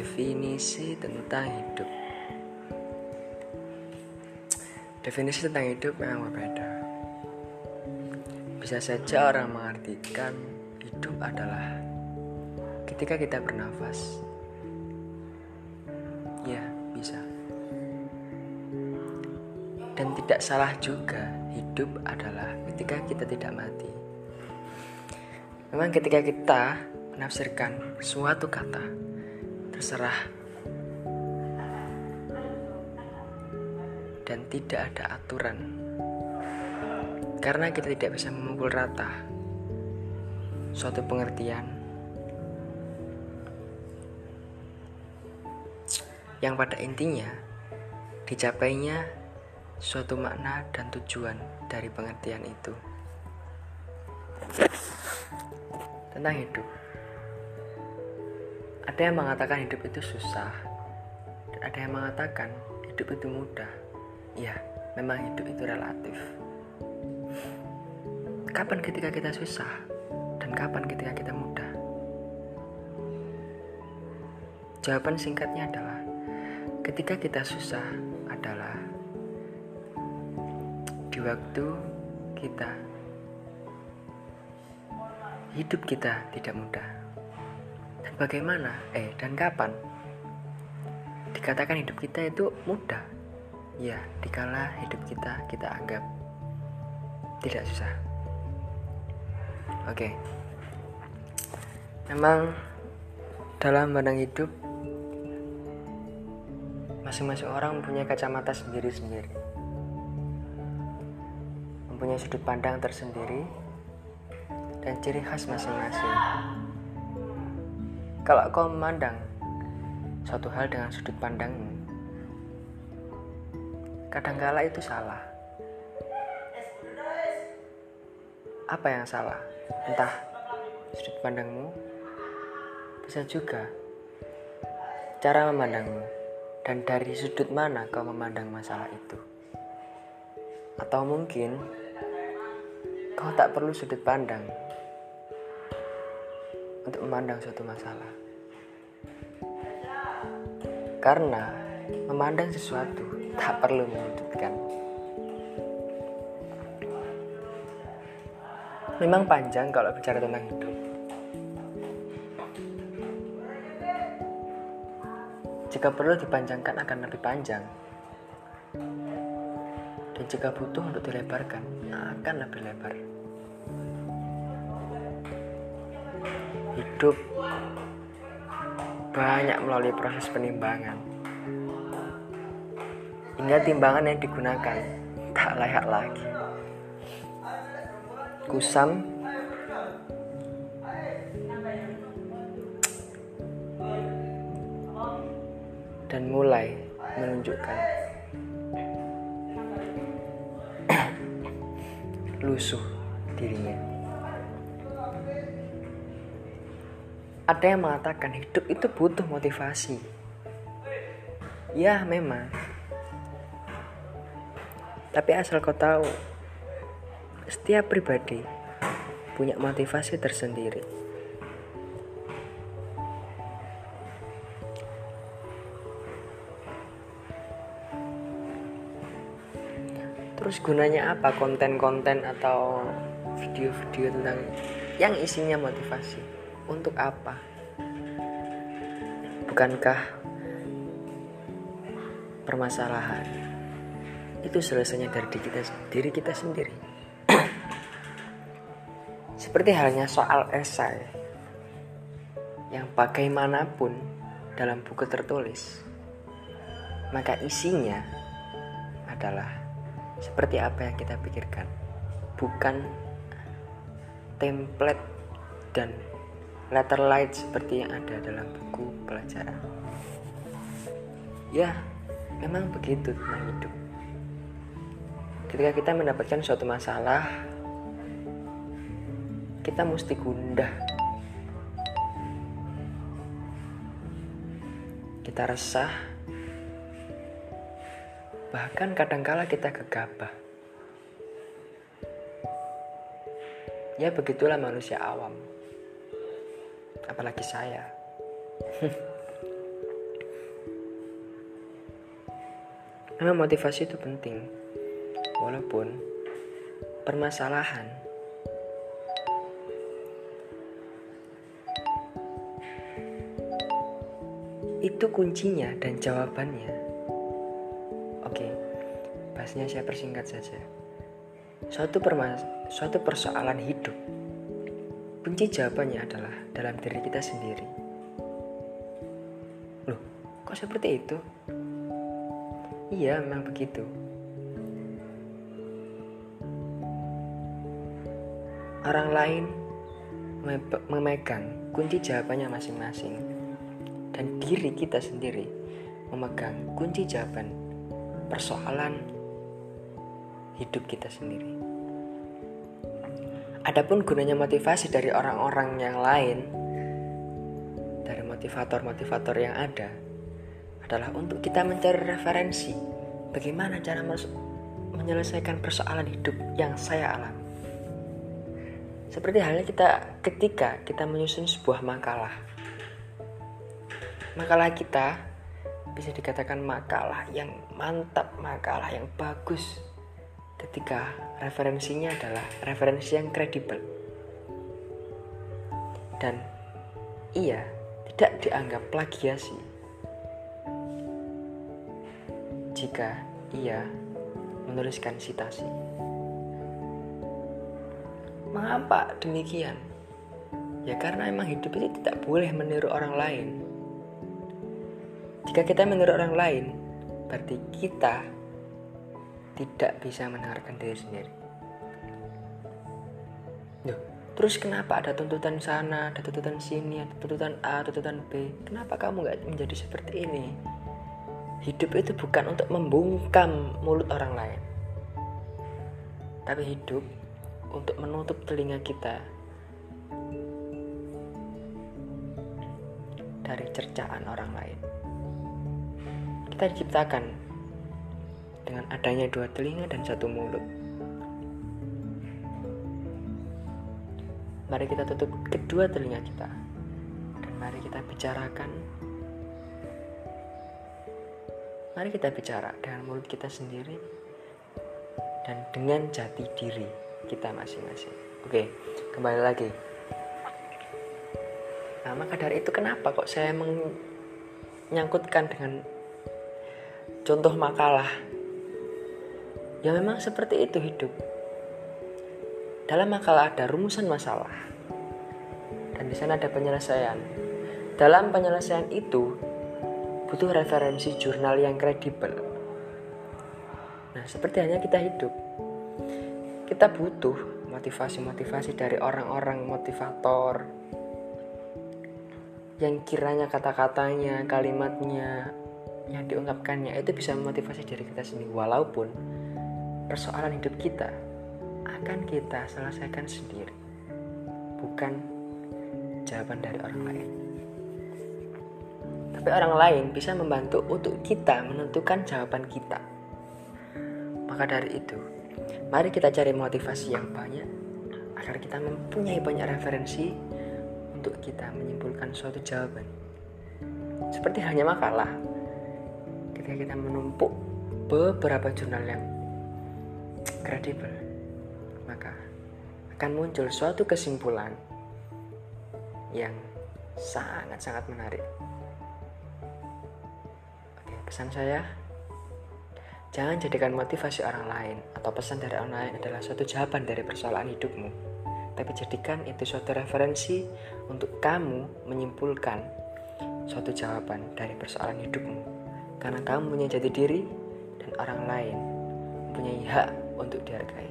Definisi tentang hidup. Definisi tentang hidup memang berbeda. Bisa saja orang mengartikan hidup adalah ketika kita bernafas. Ya, bisa. Dan tidak salah juga hidup adalah ketika kita tidak mati. Memang ketika kita menafsirkan suatu kata terserah. Dan tidak ada aturan. Karena kita tidak bisa memukul rata suatu pengertian. Yang pada intinya dicapainya suatu makna dan tujuan dari pengertian itu. Tentang hidup. Ada yang mengatakan hidup itu susah, dan ada yang mengatakan hidup itu mudah. Ya, memang hidup itu relatif. Kapan ketika kita susah dan kapan ketika kita mudah? Jawaban singkatnya adalah ketika kita susah adalah di waktu kita hidup kita tidak mudah. Bagaimana? Eh, dan kapan? Dikatakan hidup kita itu mudah. Ya, dikala hidup kita kita anggap tidak susah. Oke. Memang dalam pandang hidup masing-masing orang mempunyai kacamata sendiri-sendiri. Mempunyai sudut pandang tersendiri dan ciri khas masing-masing. Kalau kau memandang suatu hal dengan sudut pandangmu, kadangkala itu salah. Apa yang salah? Entah sudut pandangmu, bisa juga cara memandangmu, dan dari sudut mana kau memandang masalah itu. Atau mungkin kau tak perlu sudut pandang untuk memandang suatu masalah. Karena memandang sesuatu tak perlu menyudutkan. Memang panjang kalau bicara tentang hidup. Jika perlu dipanjangkan akan lebih panjang. Dan jika butuh untuk dilebarkan, akan lebih lebar. Hidup banyak melalui proses penimbangan. Hingga timbangan yang digunakan tak layak lagi. Kusam. Dan mulai menunjukkan lusuh dirinya. Ada yang mengatakan hidup itu butuh motivasi. Ya, memang. Tapi asal kau tahu, setiap pribadi punya motivasi tersendiri. Terus gunanya apa konten-konten atau video-video tentang yang isinya motivasi? Untuk apa? Bukankah permasalahan itu selesainya dari diri kita, diri kita sendiri? Seperti halnya soal esai yang bagaimanapun dalam buku tertulis, maka isinya adalah seperti apa yang kita pikirkan, bukan template dan letter light seperti yang ada dalam buku pelajaran. Ya, memang begitu tentang hidup. Ketika kita mendapatkan suatu masalah, kita mesti gundah. Kita resah, bahkan kadangkala kita gegabah. Ya begitulah manusia awam apalagi saya. Karena motivasi itu penting. Walaupun permasalahan. Itu kuncinya dan jawabannya. Oke bahasnya saya persingkat saja. Suatu, permas suatu persoalan hidup kunci jawabannya adalah dalam diri kita sendiri. Loh kok seperti itu? Iya memang begitu. Orang lain memegang kunci jawabannya masing-masing. Dan diri kita sendiri memegang kunci jawaban persoalan hidup kita sendiri. Adapun gunanya motivasi dari orang-orang yang lain, dari motivator-motivator yang ada, adalah untuk kita mencari referensi bagaimana cara menyelesaikan persoalan hidup yang saya alami. Seperti halnya kita ketika kita menyusun sebuah makalah. Makalah kita bisa dikatakan makalah yang mantap, makalah yang bagus ketika referensinya adalah referensi yang kredibel. Dan ia tidak dianggap plagiasi jika ia menuliskan citasi. Mengapa demikian? Ya karena emang hidup itu tidak boleh meniru orang lain. Jika kita meniru orang lain, berarti kita tidak bisa mendengarkan diri sendiri. Duh, terus kenapa ada tuntutan sana, ada tuntutan sini, ada tuntutan A, tuntutan B? Kenapa kamu nggak menjadi seperti ini? Hidup itu bukan untuk membungkam mulut orang lain. Tapi hidup untuk menutup telinga kita dari cercaan orang lain. Kita diciptakan dengan adanya dua telinga dan satu mulut. Mari kita tutup kedua telinga kita dan mari kita bicarakan. Mari kita bicara dengan mulut kita sendiri dan dengan jati diri kita masing-masing. Oke, kembali lagi. Nah, maka dari itu kenapa kok saya menyangkutkan dengan contoh makalah? Ya memang seperti itu hidup. Dalam makalah ada rumusan masalah. Dan di sana ada penyelesaian. Dalam penyelesaian itu butuh referensi jurnal yang kredibel. Nah, seperti hanya kita hidup kita butuh motivasi-motivasi dari orang-orang motivator yang kiranya kata-katanya, kalimatnya yang diungkapkannya itu bisa memotivasi diri kita sendiri walaupun persoalan hidup kita akan kita selesaikan sendiri bukan jawaban dari orang lain tapi orang lain bisa membantu untuk kita menentukan jawaban kita maka dari itu Mari kita cari motivasi yang banyak agar kita mempunyai banyak referensi untuk kita menyimpulkan suatu jawaban. Seperti halnya makalah. Ketika kita menumpuk beberapa jurnal yang kredibel, maka akan muncul suatu kesimpulan yang sangat-sangat menarik. Oke, pesan saya Jangan jadikan motivasi orang lain atau pesan dari orang lain adalah suatu jawaban dari persoalan hidupmu. Tapi jadikan itu suatu referensi untuk kamu menyimpulkan suatu jawaban dari persoalan hidupmu. Karena kamu punya jati diri dan orang lain mempunyai hak untuk dihargai.